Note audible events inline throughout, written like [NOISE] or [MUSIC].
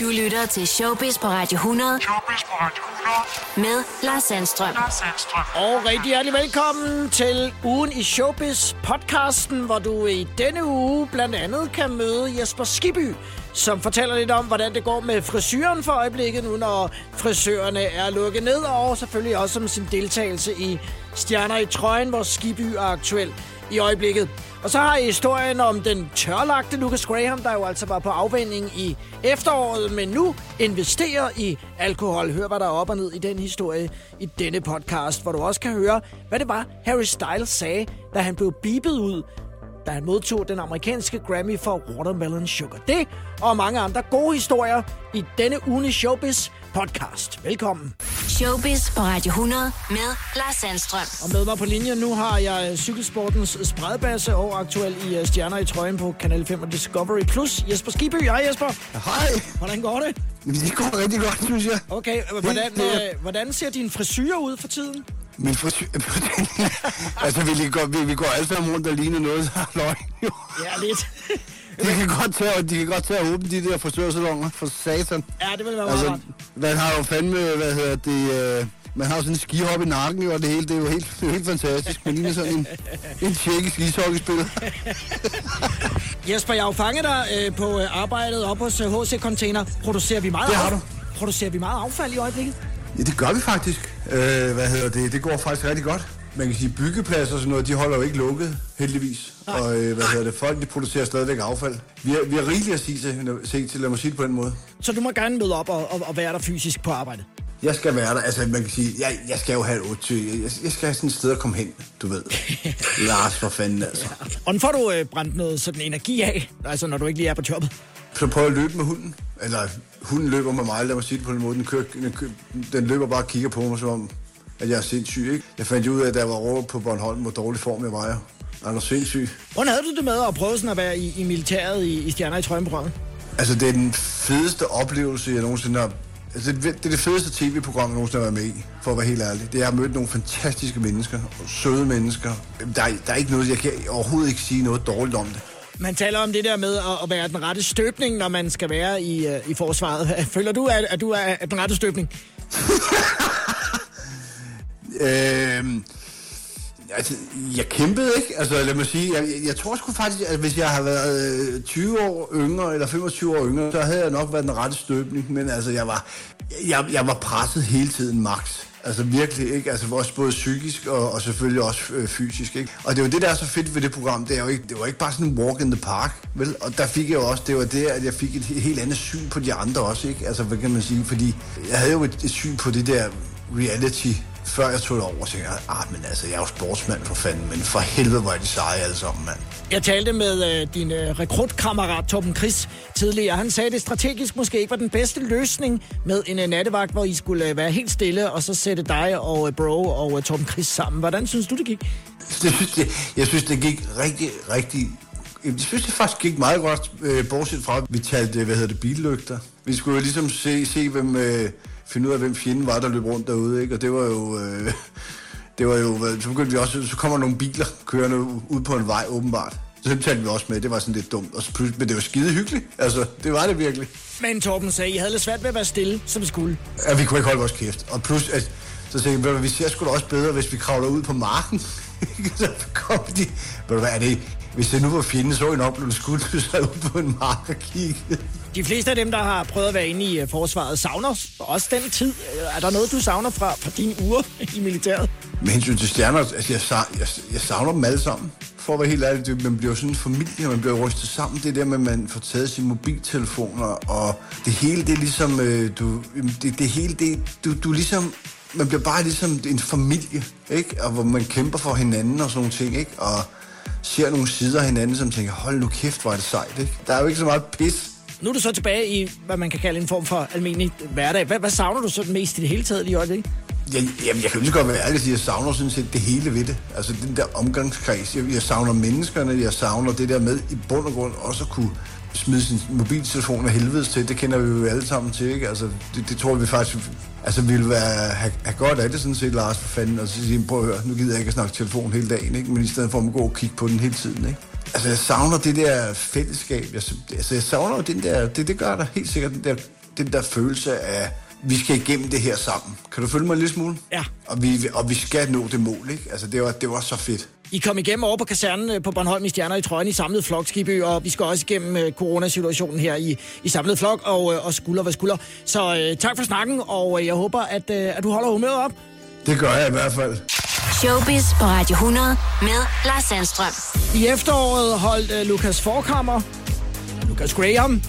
Du lytter til Showbiz på Radio 100. Showbiz på Radio 100. Med Lars Sandstrøm. Lars Sandstrøm. Og rigtig hjertelig velkommen til ugen i Showbiz podcasten, hvor du i denne uge blandt andet kan møde Jesper Skiby, som fortæller lidt om, hvordan det går med frisyren for øjeblikket nu, når frisørerne er lukket ned, og selvfølgelig også om sin deltagelse i Stjerner i trøjen, hvor Skiby er aktuel i øjeblikket. Og så har I historien om den tørlagte Lucas Graham, der jo altså var på afvending i efteråret, men nu investerer i alkohol. Hør, hvad der er op og ned i den historie i denne podcast, hvor du også kan høre, hvad det var, Harry Styles sagde, da han blev bibet ud da han modtog den amerikanske Grammy for Watermelon Sugar. Det og mange andre gode historier i denne uge Showbiz podcast. Velkommen. Showbiz på Radio 100 med Lars Sandstrøm. Og med mig på linjen nu har jeg cykelsportens spredbasse og aktuel i øh, Stjerner i trøjen på Kanal 5 og Discovery Plus. Jesper Skiby. Hej Jesper. Hej. Hvordan går det? Jamen, det går rigtig godt, synes jeg. Okay, hvordan, det- øh, hvordan ser din frisyr ud for tiden? Min frisyr... [LAUGHS] altså, vi, går, vi, vi går alle sammen rundt og ligner noget, der er løgn, jo. Ja, lidt. De kan godt tage, de kan godt tage at åbne de der frisørsalonger for satan. ja, det vil være meget Altså, rart. man har jo fandme, hvad hedder det... Øh, man har sådan en skihop i nakken, og det hele, det er jo helt, det er jo helt fantastisk. Man ligner sådan en, en tjekkisk ishockeyspiller. Jesper, jeg har jo fanget dig øh, på øh, arbejdet op hos øh, HC Container. Producerer vi meget Det har du. Producerer vi meget affald i øjeblikket? Ja, det gør vi faktisk. Øh, hvad hedder det? Det går faktisk rigtig godt. Man kan sige, byggepladser og sådan noget, de holder jo ikke lukket, heldigvis. Og øh, hvad hedder det? Folk, de producerer stadigvæk affald. Vi har, vi har rigeligt at sige til, se til, lad mig sige det på den måde. Så du må gerne møde op og, og, og være der fysisk på arbejde. Jeg skal være der, altså man kan sige, jeg, jeg skal jo have et 8 jeg, jeg skal have sådan et sted at komme hen, du ved. [LAUGHS] Lars, for fanden altså. Hvordan får du øh, brændt noget sådan energi af, altså når du ikke lige er på jobbet? Så prøv at løbe med hunden. Eller hunden løber med mig, lad mig sige det på den måde. Den, kører, den, kører, den løber bare og kigger på mig, som om, at jeg er sindssyg, ikke? Jeg fandt ud af, at der var råd på Bornholm, hvor dårlig form jeg var. Jeg er du sindssyg. Hvordan havde du det med at prøve sådan at være i, i militæret i, i Stjerner i trøjen-programmet? Altså, det er den fedeste oplevelse, jeg nogensinde har... Altså, det, det er det fedeste tv-program, jeg nogensinde har været med i, for at være helt ærlig. Det er at møde nogle fantastiske mennesker, og søde mennesker. Der er, der er ikke noget, jeg kan overhovedet ikke sige noget dårligt om det. Man taler om det der med at, at være den rette støbning, når man skal være i, øh, i forsvaret. [LAUGHS] Føler du, at, at du er den rette støbning? [LAUGHS] Øhm, altså, jeg kæmpede ikke. Altså, lad mig sige, jeg, jeg, tror sgu faktisk, at hvis jeg har været øh, 20 år yngre, eller 25 år yngre, så havde jeg nok været den rette støbning. Men altså, jeg var, jeg, jeg var presset hele tiden max. Altså virkelig, ikke? Altså også både psykisk og, og selvfølgelig også øh, fysisk, ikke? Og det var det, der er så fedt ved det program, det er jo ikke, det var ikke bare sådan en walk in the park, vel? Og der fik jeg jo også, det var det, at jeg fik et helt andet syn på de andre også, ikke? Altså, hvad kan man sige? Fordi jeg havde jo et, et syn på det der reality, før jeg tog det over, tænkte jeg, ah, men altså, jeg er jo sportsmand for fanden, men for helvede, hvor er de seje alle sammen, mand. Jeg talte med øh, din øh, rekrutkammerat Torben Chris tidligere. Han sagde, at det strategisk måske ikke var den bedste løsning med en øh, nattevagt, hvor I skulle øh, være helt stille, og så sætte dig og øh, Bro og øh, Torben Chris sammen. Hvordan synes du, det gik? Det synes, det, jeg synes, det gik rigtig, rigtig... Jeg synes, det faktisk gik meget godt, øh, bortset fra, at vi talte, hvad hedder det, billygter. Vi skulle jo ligesom se, se hvem, øh, finde ud af, hvem fjenden var, der løb rundt derude, ikke? Og det var jo... Øh, det var jo... Så begyndte vi også... Så kommer nogle biler kørende ud på en vej, åbenbart. Så dem talte vi også med. Det var sådan lidt dumt. Og så pludselig, men det var skide hyggeligt. Altså, det var det virkelig. Men Torben sagde, I havde lidt svært ved at være stille, som I skulle. Ja, vi kunne ikke holde vores kæft. Og plus, at, så tænkte jeg, "Ved du hvad, vi ser sgu da også bedre, hvis vi kravler ud på marken. [LAUGHS] så kom de, ved du hvad, er det, hvis det nu var fjenden, så I nok blev skudt, så ud på en mark og kiggede. De fleste af dem, der har prøvet at være inde i øh, forsvaret, savner også den tid. Øh, er der noget, du savner fra, fra dine uger [LAUGHS] i militæret? Med hensyn til stjerner, altså jeg, jeg, jeg savner dem alle sammen. For at være helt ærlig, det, man bliver jo sådan en familie, man bliver rystet sammen. Det der med, at man får taget sine mobiltelefoner, og det hele, det er ligesom, øh, du, det, det hele, det, du, du ligesom, man bliver bare ligesom en familie, ikke? Og hvor man kæmper for hinanden og sådan nogle ting, ikke? Og ser nogle sider af hinanden, som tænker, hold nu kæft, hvor er det sejt, ikke? Der er jo ikke så meget pis. Nu er du så tilbage i, hvad man kan kalde en form for almindelig hverdag. Hvad, hvad savner du så mest i det hele taget lige i øjeblikket? Jeg, jamen, jeg kan lige godt være ærlig og sige, at jeg savner sådan set det hele ved det. Altså den der omgangskreds. Jeg, jeg savner menneskerne, jeg savner det der med i bund og grund også at kunne smide sin mobiltelefon af helvedes til. Det kender vi jo alle sammen til, ikke? Altså, det, det tror vi faktisk... Altså, vi vil være, have, have godt af det sådan set, Lars, for fanden, og så sige, prøv at høre, nu gider jeg ikke at snakke telefon hele dagen, ikke? Men i stedet for at gå og kigge på den hele tiden, ikke? Altså, jeg savner det der fællesskab. Jeg, altså, jeg savner jo den der... Det, det gør der helt sikkert, den der den der følelse af, vi skal igennem det her sammen. Kan du følge mig en lille smule? Ja. Og vi, og vi skal nå det mål, ikke? Altså, det var, det var så fedt. I kom igennem over på kasernen øh, på Bornholm i Stjerner i trøjen i samlet flok, og vi skal også igennem øh, coronasituationen her i, i samlet flok og, øh, og skulder ved skulder. Så øh, tak for snakken, og jeg håber, at, øh, at du holder humøret op. Det gør jeg i hvert fald. Showbiz på Radio 100 med Lars Sandstrøm. I efteråret holdt uh, Lukas Forkammer, Lukas Graham,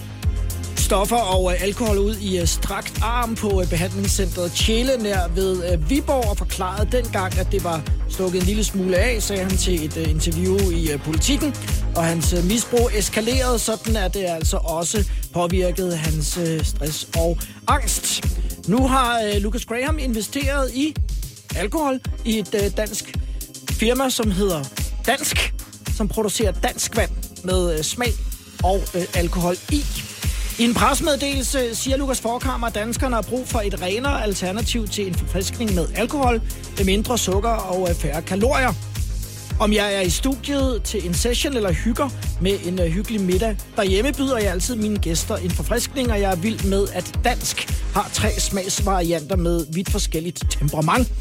stoffer og uh, alkohol ud i uh, strakt arm på uh, behandlingscentret Tjæle nær ved uh, Viborg og forklarede dengang, at det var stukket en lille smule af, sagde han til et uh, interview i uh, politikken. Og hans uh, misbrug eskalerede, sådan at det altså også påvirkede hans uh, stress og angst. Nu har uh, Lucas Graham investeret i alkohol i et øh, dansk firma, som hedder Dansk, som producerer dansk vand med øh, smag og øh, alkohol i. I en presmeddelelse siger Lukas Forkammer, at danskerne har brug for et renere alternativ til en forfriskning med alkohol, med mindre sukker og øh, færre kalorier. Om jeg er i studiet til en session eller hygger med en uh, hyggelig middag. Derhjemme byder jeg altid mine gæster en forfriskning, og jeg er vild med, at dansk har tre smagsvarianter med vidt forskelligt temperament.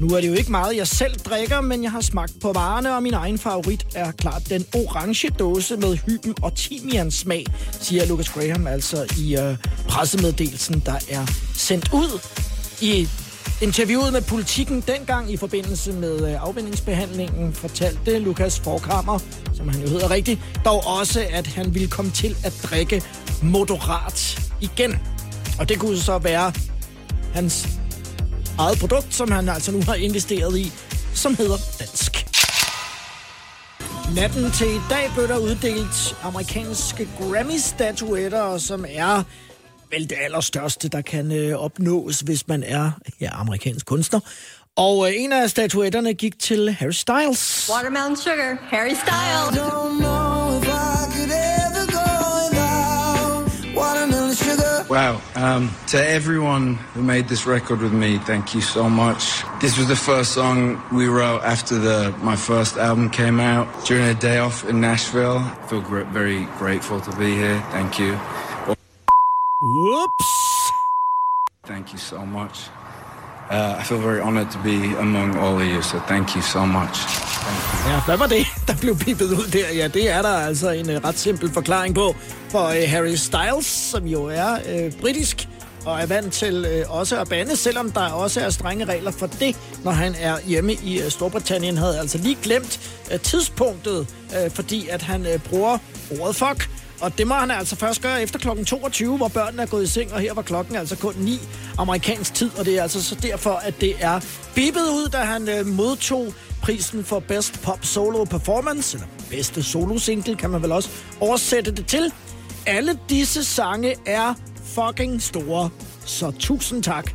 Nu er det jo ikke meget, jeg selv drikker, men jeg har smagt på varerne, og min egen favorit er klart den orange dåse med hyben og timian smag, siger Lucas Graham altså i øh, pressemeddelelsen, der er sendt ud i interviewet med politikken dengang i forbindelse med øh, afvindingsbehandlingen fortalte Lukas Forkammer, som han jo hedder rigtigt, dog også, at han ville komme til at drikke moderat igen. Og det kunne så være hans eget produkt, som han altså nu har investeret i, som hedder Dansk. Natten til i dag blev der uddelt amerikanske Grammy-statuetter, som er vel det allerstørste, der kan øh, opnås, hvis man er ja, amerikansk kunstner. Og øh, en af statuetterne gik til Harry Styles. Watermelon Sugar, Harry Styles. Wow. Um, to everyone who made this record with me, thank you so much. This was the first song we wrote after the my first album came out during a day off in Nashville. I feel gr- very grateful to be here. Thank you. Whoops! Thank you so much. Uh, I feel very honored to be among all of you, so thank you so much. Ja, hvad var det, [LAUGHS] der blev pipet ud der? Ja, det er der altså en uh, ret simpel forklaring på. For uh, Harry Styles, som jo er uh, britisk og er vant til uh, også at bande, selvom der også er strenge regler for det, når han er hjemme i uh, Storbritannien, havde altså lige glemt uh, tidspunktet, uh, fordi at han uh, bruger ordet fuck. Og det må han altså først gøre efter klokken 22, hvor børnene er gået i seng, og her var klokken altså kun 9 amerikansk tid, og det er altså så derfor, at det er bippet ud, da han øh, modtog prisen for Best Pop Solo Performance, eller bedste solo single, kan man vel også oversætte det til. Alle disse sange er fucking store, så tusind tak.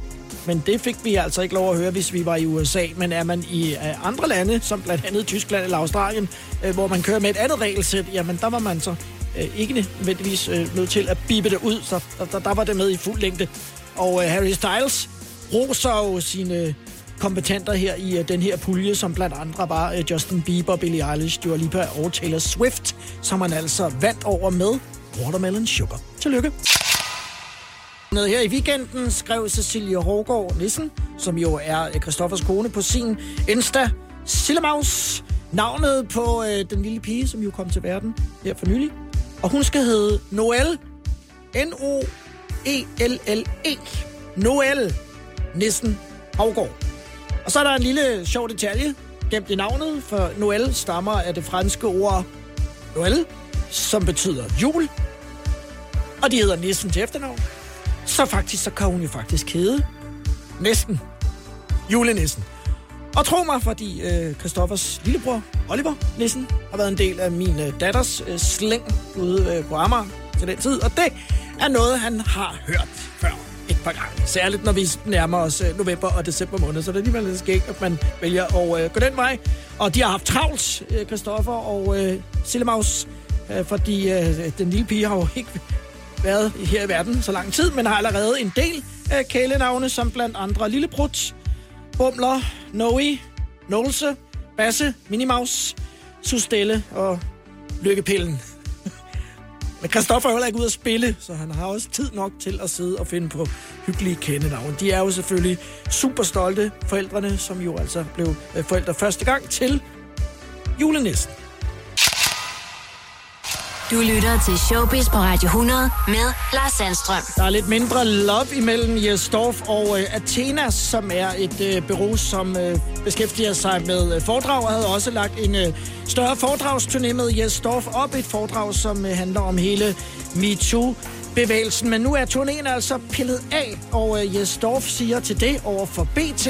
Men det fik vi altså ikke lov at høre, hvis vi var i USA. Men er man i øh, andre lande, som blandt andet Tyskland eller Australien, øh, hvor man kører med et andet regelsæt, jamen der var man så øh, ikke nødvendigvis øh, nødt til at bibe det ud, så der, der, der var det med i fuld længde. Og øh, Harry Styles roser jo sine kompetenter her i øh, den her pulje, som blandt andre var øh, Justin Bieber, Billie Eilish, Dua Lipa og Taylor Swift, som han altså vandt over med Watermelon Sugar. Tillykke! Nede her i weekenden skrev Cecilie Hårgaard Nissen, som jo er øh, Christoffers kone, på sin Insta, Sillemaus, navnet på øh, den lille pige, som jo kom til verden her for nylig. Og hun skal hedde Noel. N-O-E-L-L-E. Noel Nissen Havgård. Og så er der en lille sjov detalje gemt i navnet, for Noel stammer af det franske ord Noel, som betyder jul. Og de hedder Nissen til efternavn. Så faktisk, så kan hun jo faktisk hedde næsten julenissen. Og tro mig, fordi øh, Christoffers lillebror, Oliver Nissen, har været en del af min øh, datters øh, slæng ude øh, på Amager til den tid. Og det er noget, han har hørt før et par gange. Særligt når vi nærmer os øh, november og december måned. Så det er alligevel lidt skægt, at man vælger at øh, gå den vej. Og de har haft travlt, øh, Christoffer og øh, Sillemaus, øh, fordi øh, den lille pige har jo ikke været her i verden så lang tid, men har allerede en del øh, kælenavne, som blandt andre Lillebrut, Bumler, Noe, Nolse, Basse, Minimaus, Sustelle og Lykkepillen. [LAUGHS] Men Christoffer er heller ikke ude at spille, så han har også tid nok til at sidde og finde på hyggelige kendenavn. De er jo selvfølgelig super stolte, forældrene, som jo altså blev øh, forældre første gang til julenissen. Du lytter til Showbiz på Radio 100 med Lars Sandstrøm. Der er lidt mindre love imellem Jes Dorf og øh, Athena, som er et øh, bureau, som øh, beskæftiger sig med øh, foredrag og havde også lagt en øh, større foredragsturné med Jes Dorf op. Et foredrag, som øh, handler om hele MeToo bevægelsen. Men nu er turnéen altså pillet af, og øh, Jes Dorf siger til det over for BT,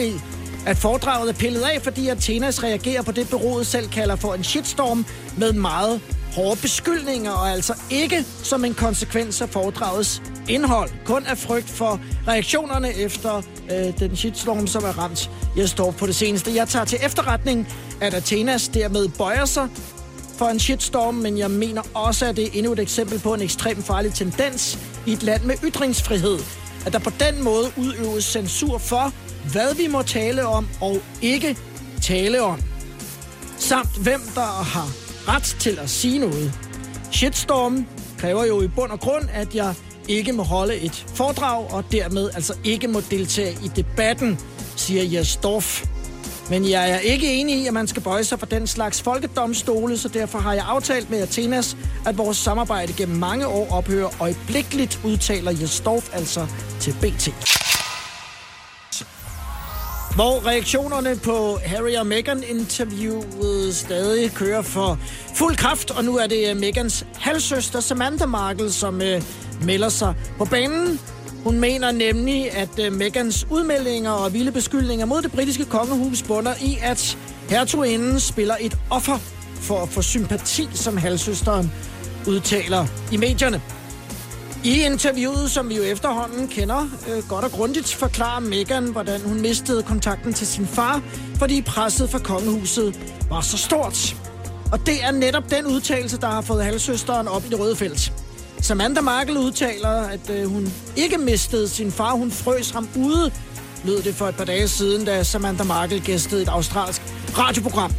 at foredraget er pillet af, fordi Athenas reagerer på det, bureauet selv kalder for en shitstorm med meget hårde beskyldninger, og altså ikke som en konsekvens af foredragets indhold. Kun af frygt for reaktionerne efter øh, den shitstorm, som er ramt jeg står på det seneste. Jeg tager til efterretning, at Athenas dermed bøjer sig for en shitstorm, men jeg mener også, at det er endnu et eksempel på en ekstremt farlig tendens i et land med ytringsfrihed. At der på den måde udøves censur for, hvad vi må tale om og ikke tale om. Samt hvem der har ret til at sige noget. Shitstorm kræver jo i bund og grund, at jeg ikke må holde et foredrag, og dermed altså ikke må deltage i debatten, siger Jes Dorf. Men jeg er ikke enig i, at man skal bøje sig for den slags folkedomstole, så derfor har jeg aftalt med Athenas, at vores samarbejde gennem mange år ophører øjeblikkeligt, udtaler Jes Dorf altså til BT. Hvor reaktionerne på Harry og Meghan interviewet stadig kører for fuld kraft, og nu er det øh, Megans halvsøster Samantha Markle, som øh, melder sig på banen. Hun mener nemlig, at øh, Megans udmeldinger og vilde beskyldninger mod det britiske kongehus bunder i, at hertuginden spiller et offer for at få sympati, som halvsøsteren udtaler i medierne. I interviewet, som vi jo efterhånden kender øh, godt og grundigt, forklarer Meghan, hvordan hun mistede kontakten til sin far, fordi presset fra kongehuset var så stort. Og det er netop den udtalelse, der har fået halvsøsteren op i det røde felt. Samantha Markle udtaler, at øh, hun ikke mistede sin far, hun frøs ham ude, lød det for et par dage siden, da Samantha Markle gæstede et australsk radioprogram.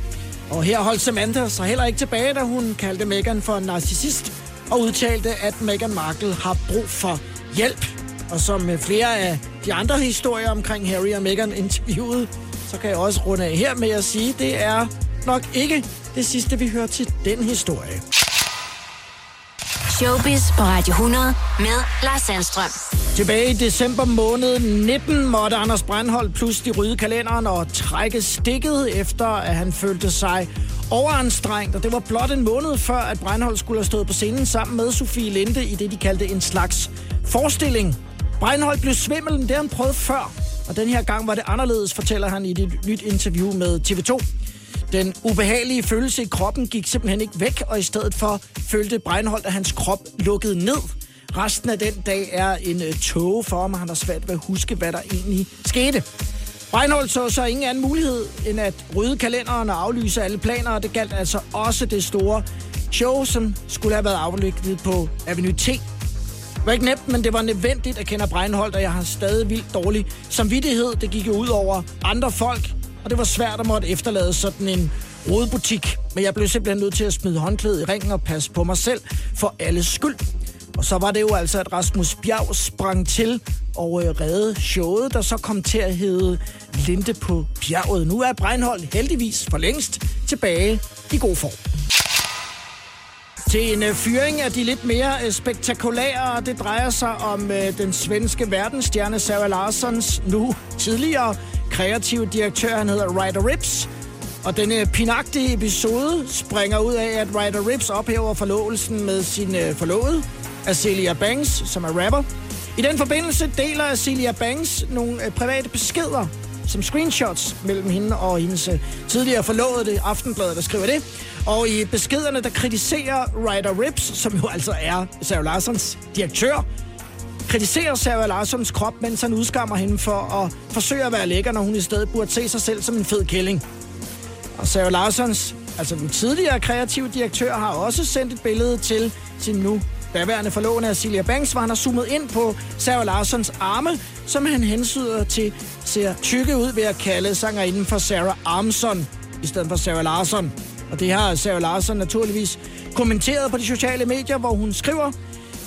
Og her holdt Samantha sig heller ikke tilbage, da hun kaldte Meghan for en narcissist, og udtalte, at Meghan Markle har brug for hjælp. Og som med flere af de andre historier omkring Harry og Meghan interviewet, så kan jeg også runde af her med at sige, at det er nok ikke det sidste, vi hører til den historie. Showbiz på Radio 100 med Lars Sandstrøm. Tilbage i december måned 19 måtte Anders Brandhold pludselig rydde kalenderen og trække stikket efter, at han følte sig overanstrengt. Og det var blot en måned før, at Breinholt skulle have stået på scenen sammen med Sofie Linde i det, de kaldte en slags forestilling. Breinholt blev svimmel, det han prøvet før. Og den her gang var det anderledes, fortæller han i et nyt interview med TV2. Den ubehagelige følelse i kroppen gik simpelthen ikke væk, og i stedet for følte Breinholt, at hans krop lukkede ned. Resten af den dag er en øh, tåge for ham, og han har svært ved at huske, hvad der egentlig skete. Breinholt så så ingen anden mulighed, end at rydde kalenderen og aflyse alle planer, og det galt altså også det store show, som skulle have været afviklet på Avenue T. Det var ikke nemt, men det var nødvendigt at kende Breinholt, og jeg har stadig vildt dårlig samvittighed. Det gik jo ud over andre folk, og det var svært at måtte efterlade sådan en rodebutik. Men jeg blev simpelthen nødt til at smide håndklædet i ringen og passe på mig selv for alles skyld. Og så var det jo altså, at Rasmus Bjerg sprang til og øh, redde showet, der så kom til at hedde Linde på bjerget. Nu er Breinhold heldigvis for længst tilbage i god form. Til en øh, fyring af de lidt mere øh, spektakulære, det drejer sig om øh, den svenske verdensstjerne Sarah Larsons nu tidligere kreative direktør, han hedder Ryder Rips. Og denne pinagtige episode springer ud af, at Ryder Rips ophæver forlovelsen med sin øh, forlovede, Acelia Banks, som er rapper. I den forbindelse deler Acelia Banks nogle øh, private beskeder som screenshots mellem hende og hendes øh, tidligere forlovede, Aftenbladet, der skriver det. Og i beskederne, der kritiserer Ryder Rips, som jo altså er Sarah Larsons direktør, kritiserer Sarah Larsons krop, mens han udskammer hende for at forsøge at være lækker, når hun i stedet burde se sig selv som en fed kælling. Og Sarah Larsons, altså den tidligere kreative direktør, har også sendt et billede til sin nu daværende forlovende Celia Banks, var han har zoomet ind på Sarah Larsons arme, som han hensyder til ser tykke ud ved at kalde sangerinden for Sarah Armson, i stedet for Sarah Larson. Og det har Sarah Larson naturligvis kommenteret på de sociale medier, hvor hun skriver,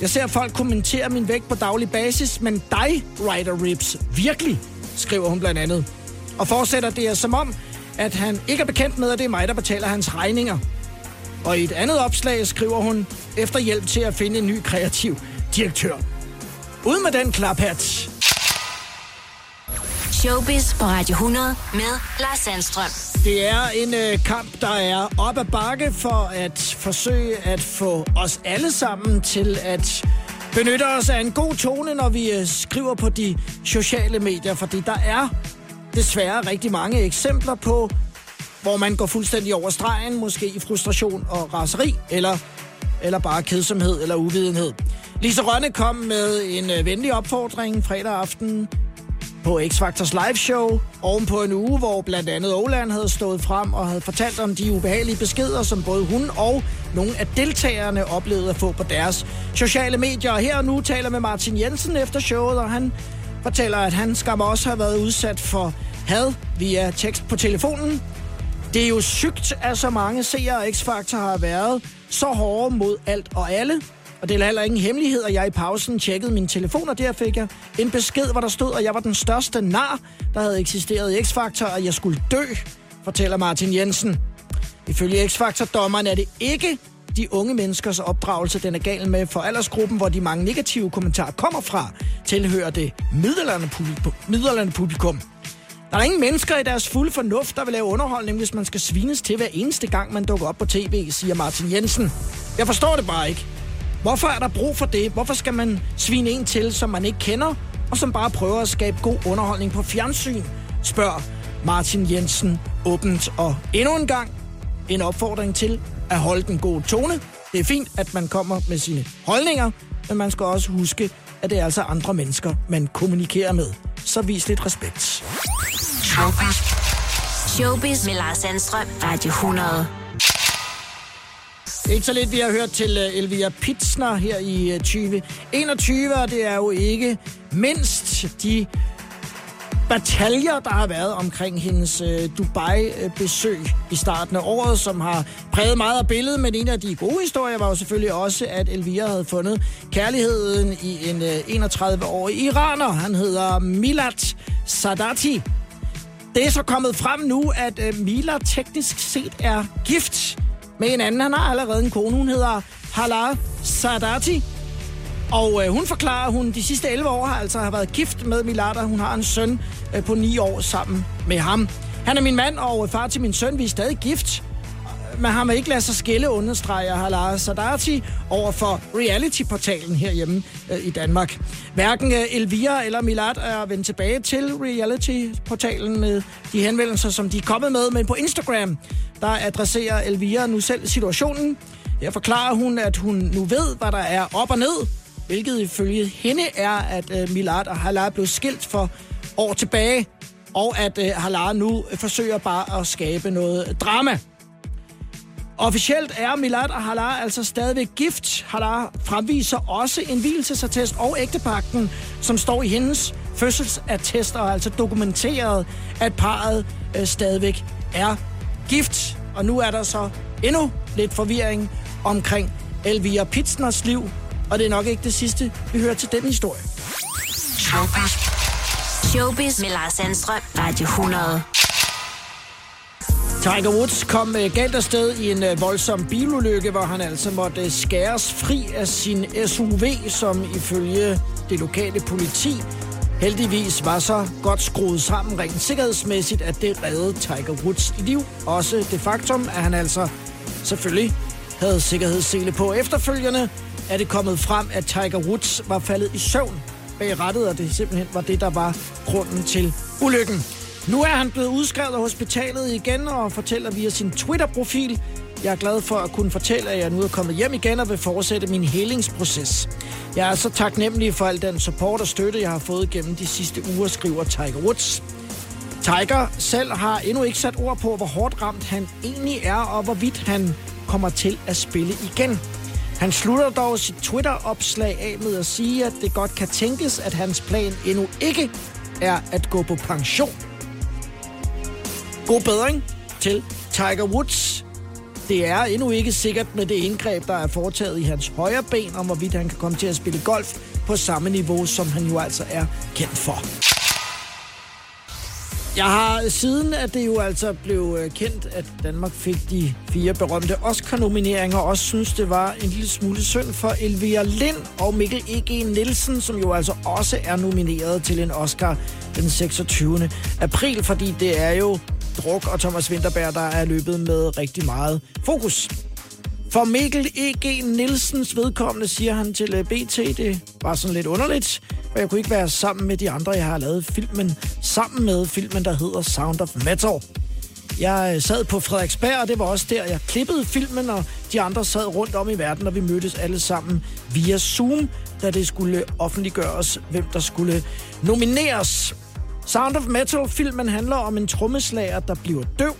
jeg ser folk kommentere min vægt på daglig basis, men dig, Ryder Rips, virkelig, skriver hun blandt andet. Og fortsætter det er som om, at han ikke er bekendt med, at det er mig, der betaler hans regninger. Og i et andet opslag skriver hun, efter hjælp til at finde en ny kreativ direktør. Ud med den klaphat. Showbiz på Radio 100 med Lars Sandstrøm. Det er en øh, kamp, der er op ad bakke for at forsøge at få os alle sammen til at benytte os af en god tone, når vi øh, skriver på de sociale medier. Fordi der er desværre rigtig mange eksempler på, hvor man går fuldstændig over stregen, måske i frustration og raseri, eller, eller bare kedsomhed eller uvidenhed. Lise Rønne kom med en øh, venlig opfordring fredag aften på X-Factors live show, oven på en uge, hvor blandt andet Oland havde stået frem og havde fortalt om de ubehagelige beskeder, som både hun og nogle af deltagerne oplevede at få på deres sociale medier. Og her og nu taler med Martin Jensen efter showet, og han fortæller, at han skam også har været udsat for had via tekst på telefonen. Det er jo sygt, at så mange seere X-Factor har været så hårde mod alt og alle, og det er heller ingen hemmelighed, at jeg i pausen tjekkede min telefon, og der fik jeg en besked, hvor der stod, at jeg var den største nar, der havde eksisteret i X-Factor, og jeg skulle dø, fortæller Martin Jensen. Ifølge X-Factor-dommeren er det ikke de unge menneskers opdragelse, den er gal med for aldersgruppen, hvor de mange negative kommentarer kommer fra, tilhører det middelalderne publikum. Der er ingen mennesker i deres fulde fornuft, der vil lave underholdning, hvis man skal svines til hver eneste gang, man dukker op på tv, siger Martin Jensen. Jeg forstår det bare ikke. Hvorfor er der brug for det? Hvorfor skal man svine en til, som man ikke kender, og som bare prøver at skabe god underholdning på fjernsyn? Spørger Martin Jensen åbent. Og endnu en gang en opfordring til at holde den gode tone. Det er fint, at man kommer med sine holdninger, men man skal også huske, at det er altså andre mennesker, man kommunikerer med. Så vis lidt respekt. Showbiz. Showbiz med Lars Sandstrøm. Radio 100. Ikke så lidt, vi har hørt til uh, Elvira Pitsner her i uh, 2021, og det er jo ikke mindst de bataljer, der har været omkring hendes øh, Dubai-besøg i starten af året, som har præget meget af billedet, men en af de gode historier var jo selvfølgelig også, at Elvira havde fundet kærligheden i en øh, 31-årig iraner. Han hedder Milat Sadati. Det er så kommet frem nu, at øh, Mila teknisk set er gift med en anden. Han har allerede en kone. Hun hedder Hala Sadati. Og øh, hun forklarer, at hun de sidste 11 år har altså har været gift med Milada. Hun har en søn øh, på 9 år sammen med ham. Han er min mand og øh, far til min søn. Vi er stadig gift. Men han vil ikke lade sig skille, understreger Halara Sadati over for reality-portalen herhjemme øh, i Danmark. Hverken øh, Elvira eller Milad er vendt tilbage til reality-portalen med de henvendelser, som de er kommet med, men på Instagram, der adresserer Elvira nu selv situationen. Her forklarer hun, at hun nu ved, hvad der er op og ned, hvilket ifølge hende er, at øh, Milad og Halar blev skilt for år tilbage, og at øh, Halar nu forsøger bare at skabe noget drama. Officielt er Milad og Halar altså stadigvæk gift. Halar fremviser også en hvielsesattest og ægtepakten, som står i hendes fødselsattest og altså dokumenteret, at parret øh, stadigvæk er gift. Og nu er der så endnu lidt forvirring omkring Elvira Pitsners liv, og det er nok ikke det sidste, vi hører til den historie. Showbiz. Showbiz med Lars Sandstrøm. Radio 100. Tiger Woods kom øh, galt afsted i en øh, voldsom bilulykke, hvor han altså måtte øh, skæres fri af sin SUV, som ifølge det lokale politi heldigvis var så godt skruet sammen rent sikkerhedsmæssigt, at det reddede Tiger Woods i liv. Også det faktum, at han altså selvfølgelig havde sikkerhedssele på. Efterfølgende er det kommet frem, at Tiger Woods var faldet i søvn bag rettet, og det simpelthen var det, der var grunden til ulykken. Nu er han blevet udskrevet af hospitalet igen og fortæller via sin Twitter-profil, jeg er glad for at kunne fortælle, at jeg nu er kommet hjem igen og vil fortsætte min helingsproces. Jeg er så taknemmelig for al den support og støtte, jeg har fået gennem de sidste uger, skriver Tiger Woods. Tiger selv har endnu ikke sat ord på, hvor hårdt ramt han egentlig er, og hvorvidt han kommer til at spille igen. Han slutter dog sit Twitter-opslag af med at sige, at det godt kan tænkes, at hans plan endnu ikke er at gå på pension. God bedring til Tiger Woods. det er endnu ikke sikkert med det indgreb, der er foretaget i hans højre ben, om hvorvidt han kan komme til at spille golf på samme niveau, som han jo altså er kendt for. Jeg har siden, at det jo altså blev øh, kendt, at Danmark fik de fire berømte Oscar-nomineringer, også synes, det var en lille smule synd for Elvira Lind og Mikkel E.G. Nielsen, som jo altså også er nomineret til en Oscar den 26. april, fordi det er jo Druk og Thomas Winterberg, der er løbet med rigtig meget fokus. For Mikkel E.G. Nielsens vedkommende siger han til øh, BT, det var sådan lidt underligt, og jeg kunne ikke være sammen med de andre, jeg har lavet filmen sammen med, filmen der hedder Sound of Metal. Jeg øh, sad på Frederiksberg, og det var også der, jeg klippede filmen, og de andre sad rundt om i verden, og vi mødtes alle sammen via Zoom, da det skulle offentliggøres, hvem der skulle nomineres. Sound of Metal-filmen handler om en trommeslager, der bliver døv,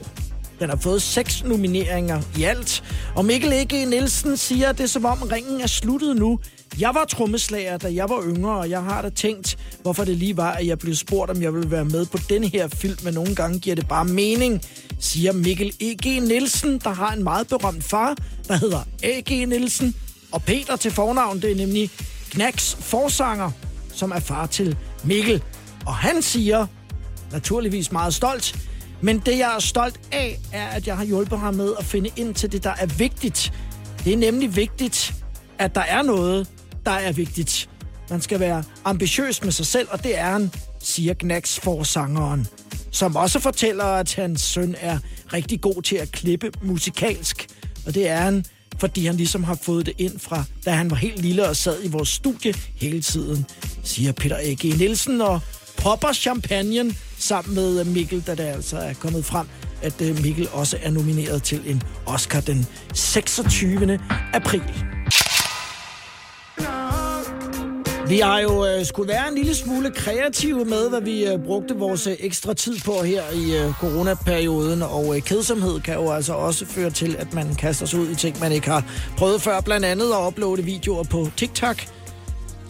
den har fået seks nomineringer i alt. Og Mikkel E.G. Nielsen siger, at det er som om ringen er sluttet nu. Jeg var trommeslager, da jeg var yngre, og jeg har da tænkt, hvorfor det lige var, at jeg blev spurgt, om jeg ville være med på denne her film, men nogle gange giver det bare mening, siger Mikkel E.G. Nielsen, der har en meget berømt far, der hedder A.G. Nielsen, og Peter til fornavn, det er nemlig Knacks forsanger, som er far til Mikkel. Og han siger, naturligvis meget stolt, men det, jeg er stolt af, er, at jeg har hjulpet ham med at finde ind til det, der er vigtigt. Det er nemlig vigtigt, at der er noget, der er vigtigt. Man skal være ambitiøs med sig selv, og det er han, siger Knacks forsangeren, som også fortæller, at hans søn er rigtig god til at klippe musikalsk. Og det er han, fordi han ligesom har fået det ind fra, da han var helt lille og sad i vores studie hele tiden, siger Peter A.G. Nielsen, og popper champagne sammen med øh, Mikkel, da det altså er kommet frem, at øh, Mikkel også er nomineret til en Oscar den 26. april. Vi har jo øh, skulle være en lille smule kreative med, hvad vi øh, brugte vores øh, ekstra tid på her i øh, coronaperioden, og øh, kedsomhed kan jo altså også føre til, at man kaster sig ud i ting, man ikke har prøvet før, blandt andet at uploade videoer på TikTok.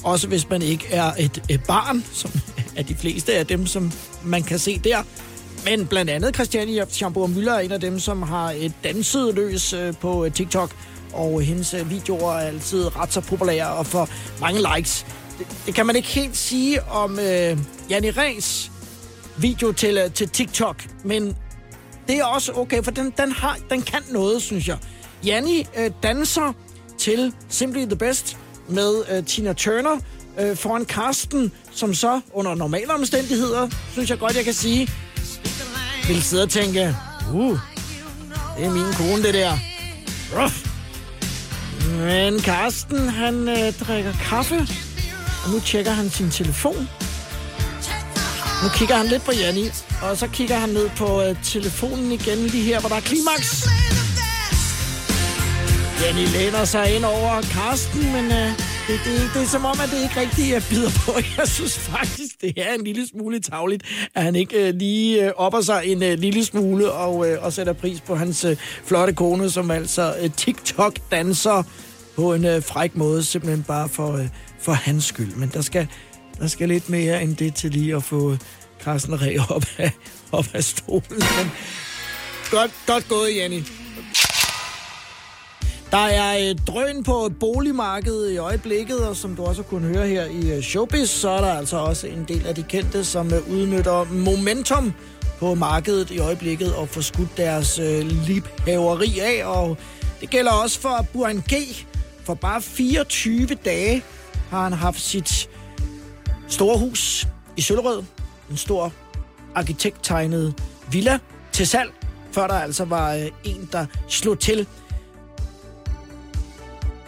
Også hvis man ikke er et, øh, barn, som [LAUGHS] er de fleste af dem, som man kan se der. Men blandt andet Christiane Schamburg Müller er en af dem, som har et danset løs øh, på øh, TikTok, og hendes øh, videoer er altid ret så populære og får mange likes. Det, kan man ikke helt sige om øh, Janne Ræs video til, øh, til TikTok, men det er også okay, for den, den, har, den kan noget, synes jeg. Janni øh, danser til Simply the Best med øh, Tina Turner øh, foran Karsten, som så under normale omstændigheder, synes jeg godt, jeg kan sige, vil sidde og tænke, uh, det er min kone, det der. Ruff. Men Karsten, han øh, drikker kaffe, og nu tjekker han sin telefon. Nu kigger han lidt på Janni, og så kigger han ned på øh, telefonen igen lige her, hvor der er klimaks. Janni læner sig ind over Karsten, men øh, det, det, det er som om, at det ikke rigtigt er øh, bider på. [LAUGHS] Jeg synes faktisk, det er en lille smule tavligt, at han ikke øh, lige øh, opper sig en øh, lille smule og, øh, og sætter pris på hans øh, flotte kone, som altså øh, TikTok-danser på en øh, fræk måde, simpelthen bare for, øh, for hans skyld. Men der skal, der skal lidt mere end det til lige at få Carsten Ræ op af, op af stolen. Men godt, godt gået, Jenny. Der er drøn på boligmarkedet i øjeblikket, og som du også kunne høre her i øh, Showbiz, så er der altså også en del af de kendte, som øh, udnytter momentum på markedet i øjeblikket og får skudt deres øh, liphaveri af. Og det gælder også for Burhan G. For bare 24 dage har han haft sit store hus i Søllerød. En stor arkitekttegnet villa til salg, før der altså var øh, en, der slog til.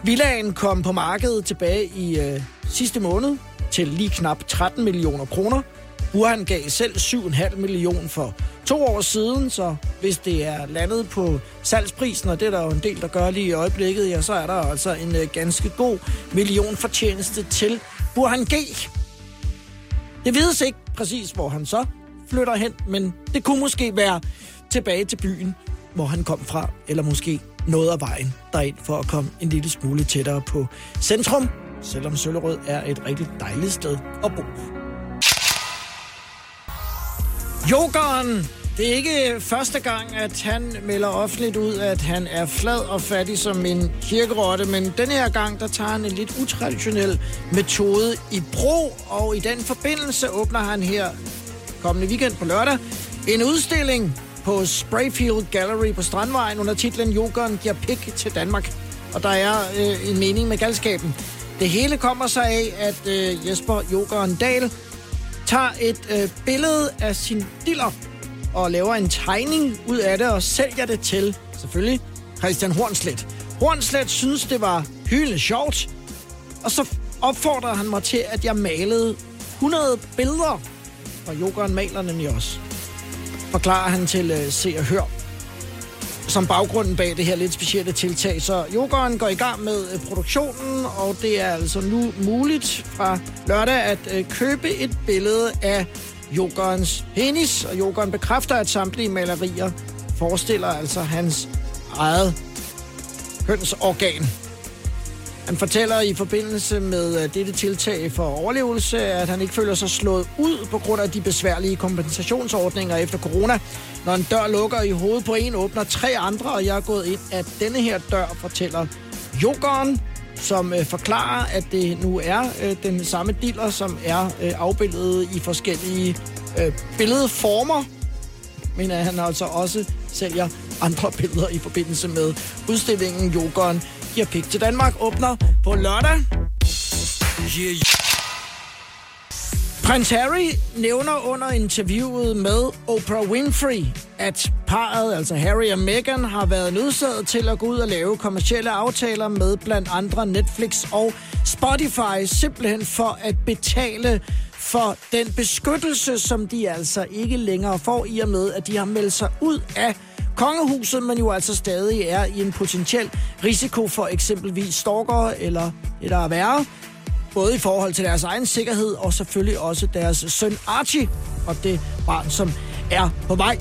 Villaen kom på markedet tilbage i øh, sidste måned til lige knap 13 millioner kroner. Wuhan gav selv 7,5 millioner for to år siden, så hvis det er landet på salgsprisen, og det er der jo en del, der gør lige i øjeblikket, ja, så er der altså en øh, ganske god million fortjeneste til Burhan G. Det vides ikke præcis, hvor han så flytter hen, men det kunne måske være tilbage til byen, hvor han kom fra, eller måske noget af vejen derind for at komme en lille smule tættere på centrum, selvom Søllerød er et rigtig dejligt sted at bo. Jokeren Det er ikke første gang, at han melder offentligt ud, at han er flad og fattig som en kirkerotte, men denne her gang, der tager han en lidt utraditionel metode i brug, og i den forbindelse åbner han her kommende weekend på lørdag en udstilling på Sprayfield Gallery på Strandvejen under titlen Jokeren giver pik til Danmark. Og der er øh, en mening med galskaben. Det hele kommer sig af, at øh, Jesper Jokeren Dahl tager et øh, billede af sin diller og laver en tegning ud af det og sælger det til, selvfølgelig, Christian Hornslet. Hornslet synes, det var hyldende sjovt, og så opfordrer han mig til, at jeg malede 100 billeder, og Jokeren maler nemlig også. Forklarer han til øh, Se og Hør som baggrunden bag det her lidt specielle tiltag. Så Jokeren går i gang med øh, produktionen, og det er altså nu muligt fra lørdag at øh, købe et billede af Jokerens penis, og Jokeren bekræfter, at samtlige malerier forestiller altså hans eget kønsorgan. Han fortæller i forbindelse med øh, dette tiltag for overlevelse, at han ikke føler sig slået ud på grund af de besværlige kompensationsordninger efter corona. Når en dør lukker i hovedet på en, åbner tre andre, og jeg er gået ind af denne her dør, fortæller Jokeren, som øh, forklarer, at det nu er øh, den samme diller, som er øh, afbildet i forskellige øh, billedformer, men at han altså også sælger andre [LAUGHS] billeder i forbindelse med udstillingen Jokeren giver pik til Danmark åbner på lørdag. Yeah. Prins Harry nævner under interviewet med Oprah Winfrey, at parret, altså Harry og Meghan, har været nødsaget til at gå ud og lave kommercielle aftaler med blandt andre Netflix og Spotify, simpelthen for at betale for den beskyttelse, som de altså ikke længere får i og med, at de har meldt sig ud af kongehuset, men jo altså stadig er i en potentiel risiko for eksempelvis stalker eller det, der er værre. Både i forhold til deres egen sikkerhed og selvfølgelig også deres søn Archie og det barn, som er på vej.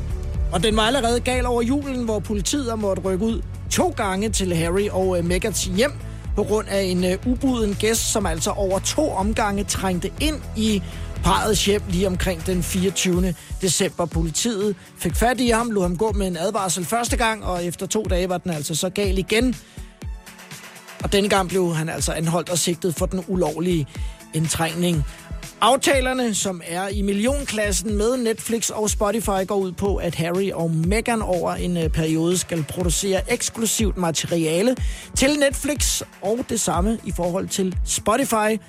Og den var allerede gal over julen, hvor politiet har måttet rykke ud to gange til Harry og øh, Megats hjem på grund af en uh, ubuden gæst, som altså over to omgange trængte ind i parrets hjem lige omkring den 24. december. Politiet fik fat i ham, lod ham gå med en advarsel første gang, og efter to dage var den altså så gal igen. Og denne gang blev han altså anholdt og sigtet for den ulovlige indtrængning. Aftalerne, som er i millionklassen med Netflix og Spotify, går ud på, at Harry og Meghan over en øh, periode skal producere eksklusivt materiale til Netflix, og det samme i forhold til Spotify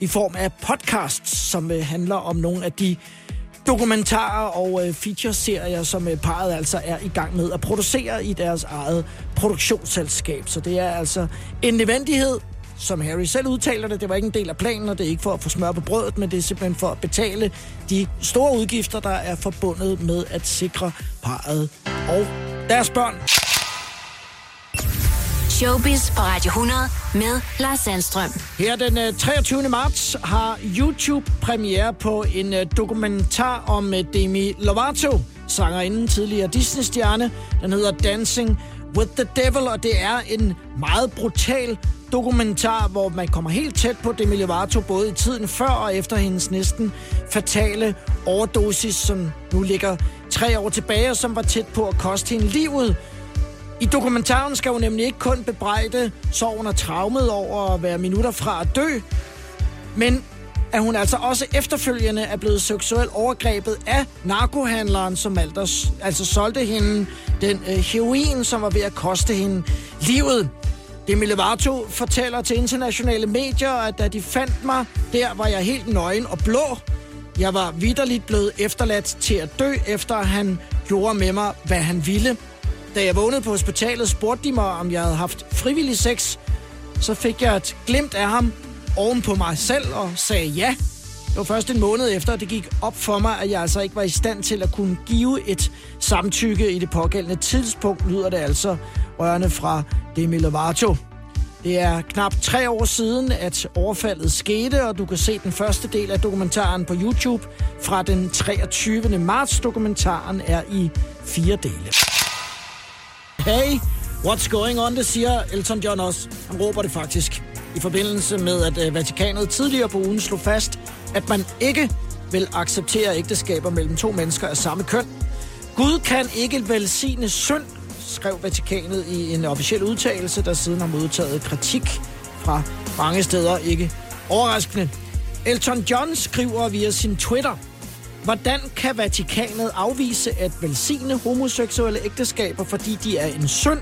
i form af podcasts, som øh, handler om nogle af de dokumentarer og øh, feature-serier, som øh, parret altså er i gang med at producere i deres eget produktionsselskab. Så det er altså en nødvendighed, som Harry selv udtaler det. Det var ikke en del af planen, og det er ikke for at få smør på brødet, men det er simpelthen for at betale de store udgifter, der er forbundet med at sikre parret og deres børn. Showbiz på Radio 100 med Lars Sandstrøm. Her den øh, 23. Marts har YouTube premiere på en øh, dokumentar om øh, Demi Lovato, sangerinden tidligere Disney-stjerne. Den hedder Dancing with the Devil, og det er en meget brutal dokumentar, hvor man kommer helt tæt på Demi Lovato, både i tiden før og efter hendes næsten fatale overdosis, som nu ligger tre år tilbage, og som var tæt på at koste hende livet. I dokumentaren skal hun nemlig ikke kun bebrejde sorgen og traumet over at være minutter fra at dø, men at hun altså også efterfølgende er blevet seksuelt overgrebet af narkohandleren, som altså, altså solgte hende den øh, heroin, som var ved at koste hende livet. Demi Lovato fortæller til internationale medier, at da de fandt mig, der var jeg helt nøgen og blå. Jeg var vidderligt blevet efterladt til at dø, efter han gjorde med mig, hvad han ville. Da jeg vågnede på hospitalet, spurgte de mig, om jeg havde haft frivillig sex. Så fik jeg et glimt af ham oven på mig selv og sagde ja. Det var først en måned efter, at det gik op for mig, at jeg altså ikke var i stand til at kunne give et samtykke i det pågældende tidspunkt, lyder det altså rørende fra Demi Lovato. Det er knap tre år siden, at overfaldet skete, og du kan se den første del af dokumentaren på YouTube fra den 23. marts. Dokumentaren er i fire dele. Hey, what's going on, det siger Elton John også. Han råber det faktisk. I forbindelse med, at øh, Vatikanet tidligere på ugen slog fast, at man ikke vil acceptere ægteskaber mellem to mennesker af samme køn. Gud kan ikke velsigne synd, skrev Vatikanet i en officiel udtalelse, der siden har modtaget kritik fra mange steder. Ikke overraskende. Elton John skriver via sin Twitter, Hvordan kan Vatikanet afvise at velsigne homoseksuelle ægteskaber, fordi de er en synd,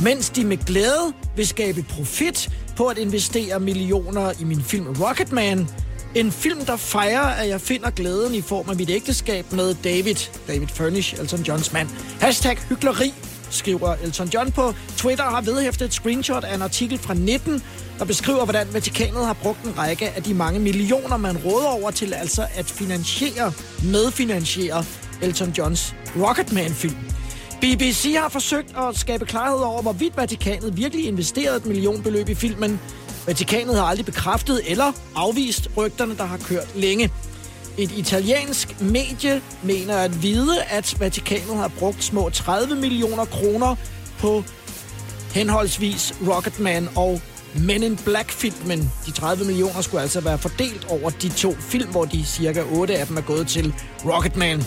mens de med glæde vil skabe profit på at investere millioner i min film Rocketman? En film, der fejrer, at jeg finder glæden i form af mit ægteskab med David, David Furnish, Elton Johns mand. Hashtag hyggeleri, skriver Elton John på Twitter, har vedhæftet et screenshot af en artikel fra 19, der beskriver, hvordan Vatikanet har brugt en række af de mange millioner, man råder over til altså at finansiere, medfinansiere Elton Johns Rocketman-film. BBC har forsøgt at skabe klarhed over, hvorvidt Vatikanet virkelig investerede et millionbeløb i filmen. Vatikanet har aldrig bekræftet eller afvist rygterne, der har kørt længe. Et italiensk medie mener at vide, at Vatikanet har brugt små 30 millioner kroner på henholdsvis Rocketman og men in Black-filmen. De 30 millioner skulle altså være fordelt over de to film, hvor de cirka 8 af dem er gået til Rocketman.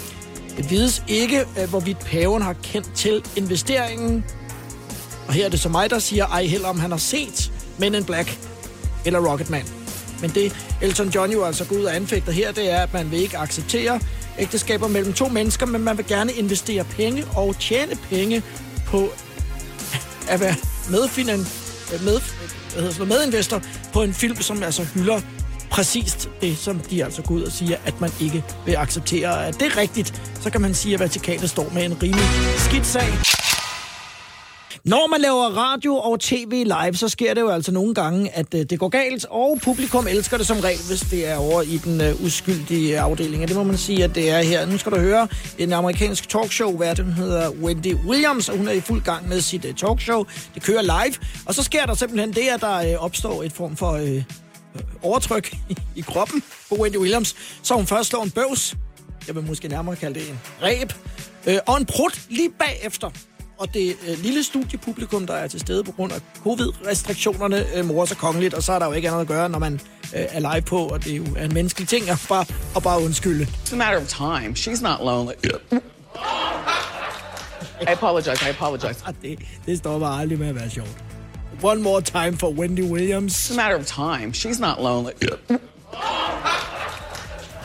Det vides ikke, øh, hvorvidt paven har kendt til investeringen. Og her er det så mig, der siger, ej heller om han har set Men in Black eller Rocketman. Men det Elton John jo altså går ud og anfægter her, det er, at man vil ikke acceptere ægteskaber mellem to mennesker, men man vil gerne investere penge og tjene penge på at være medfinan, øh, med, der hedder det, medinvestor på en film, som altså hylder præcist det, som de altså går ud og siger, at man ikke vil acceptere. At det rigtigt, så kan man sige, at Vatikanet står med en rimelig skidt sag. Når man laver radio og tv live, så sker det jo altså nogle gange, at øh, det går galt, og publikum elsker det som regel, hvis det er over i den øh, uskyldige øh, afdeling. Og det må man sige, at det er her. Nu skal du høre en amerikansk talkshow, hvad den hedder Wendy Williams, og hun er i fuld gang med sit talkshow. Det kører live, og så sker der simpelthen det, at der opstår et form for overtryk i, kroppen på Wendy Williams, så hun først slår en bøvs, jeg vil måske nærmere kalde det en ræb, og en prut lige bagefter og det øh, lille studiepublikum, der er til stede på grund af covid-restriktionerne, øh, morer sig kongeligt, og så er der jo ikke andet at gøre, når man øh, er live på, og det er jo en menneskelig ting at bare, at bare undskylde. It's a matter of time. She's not lonely. I apologize. I apologize. Og [LAUGHS] det, det står bare aldrig med at være sjovt. One more time for Wendy Williams. It's a matter of time. She's not lonely.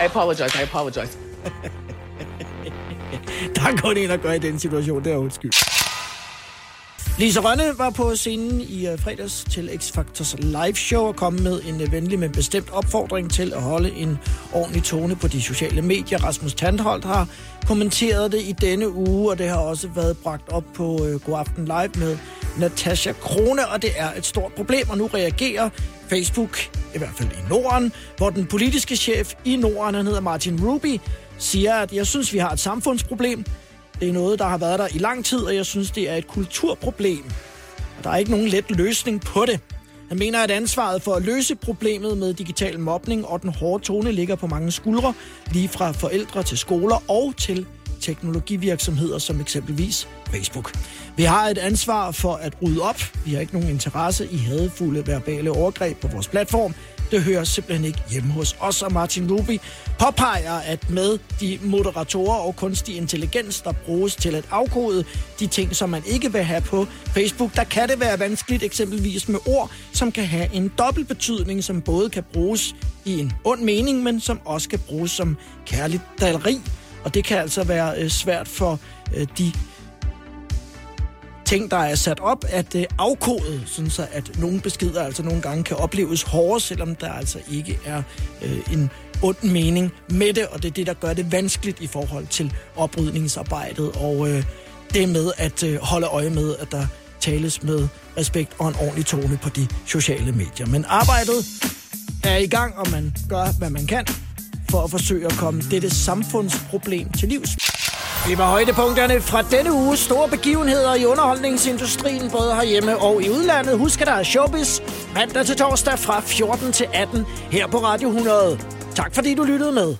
I apologize. I apologize. [LAUGHS] Der er kun en, der gør i den situation, det er undskyld. Lise Rønne var på scenen i øh, fredags til X-Factors live show og kom med en øh, venlig, men bestemt opfordring til at holde en ordentlig tone på de sociale medier. Rasmus Tandholt har kommenteret det i denne uge, og det har også været bragt op på øh, uh, God Aften Live med Natasha Krone, og det er et stort problem, og nu reagerer Facebook, i hvert fald i Norden, hvor den politiske chef i Norden, han hedder Martin Ruby, siger, at jeg synes, vi har et samfundsproblem. Det er noget, der har været der i lang tid, og jeg synes, det er et kulturproblem. Og der er ikke nogen let løsning på det. Han mener, at ansvaret for at løse problemet med digital mobning og den hårde tone ligger på mange skuldre, lige fra forældre til skoler og til teknologivirksomheder som eksempelvis Facebook. Vi har et ansvar for at rydde op. Vi har ikke nogen interesse i hadefulde verbale overgreb på vores platform. Det hører simpelthen ikke hjemme hos os, og Martin Ruby påpeger, at med de moderatorer og kunstig intelligens, der bruges til at afkode de ting, som man ikke vil have på Facebook, der kan det være vanskeligt eksempelvis med ord, som kan have en dobbelt betydning, som både kan bruges i en ond mening, men som også kan bruges som kærligt daleri. Og det kan altså være øh, svært for øh, de ting, der er sat op, at øh, afkodet, sådan så at nogle beskeder altså nogle gange kan opleves hårdere, selvom der altså ikke er øh, en ond mening med det, og det er det, der gør det vanskeligt i forhold til oprydningsarbejdet, og øh, det med at øh, holde øje med, at der tales med respekt og en ordentlig tone på de sociale medier. Men arbejdet er i gang, og man gør, hvad man kan for at forsøge at komme dette samfundsproblem til livs. Det var højdepunkterne fra denne uge. Store begivenheder i underholdningsindustrien, både herhjemme og i udlandet. Husk, at der er showbiz mandag til torsdag fra 14 til 18 her på Radio 100. Tak fordi du lyttede med.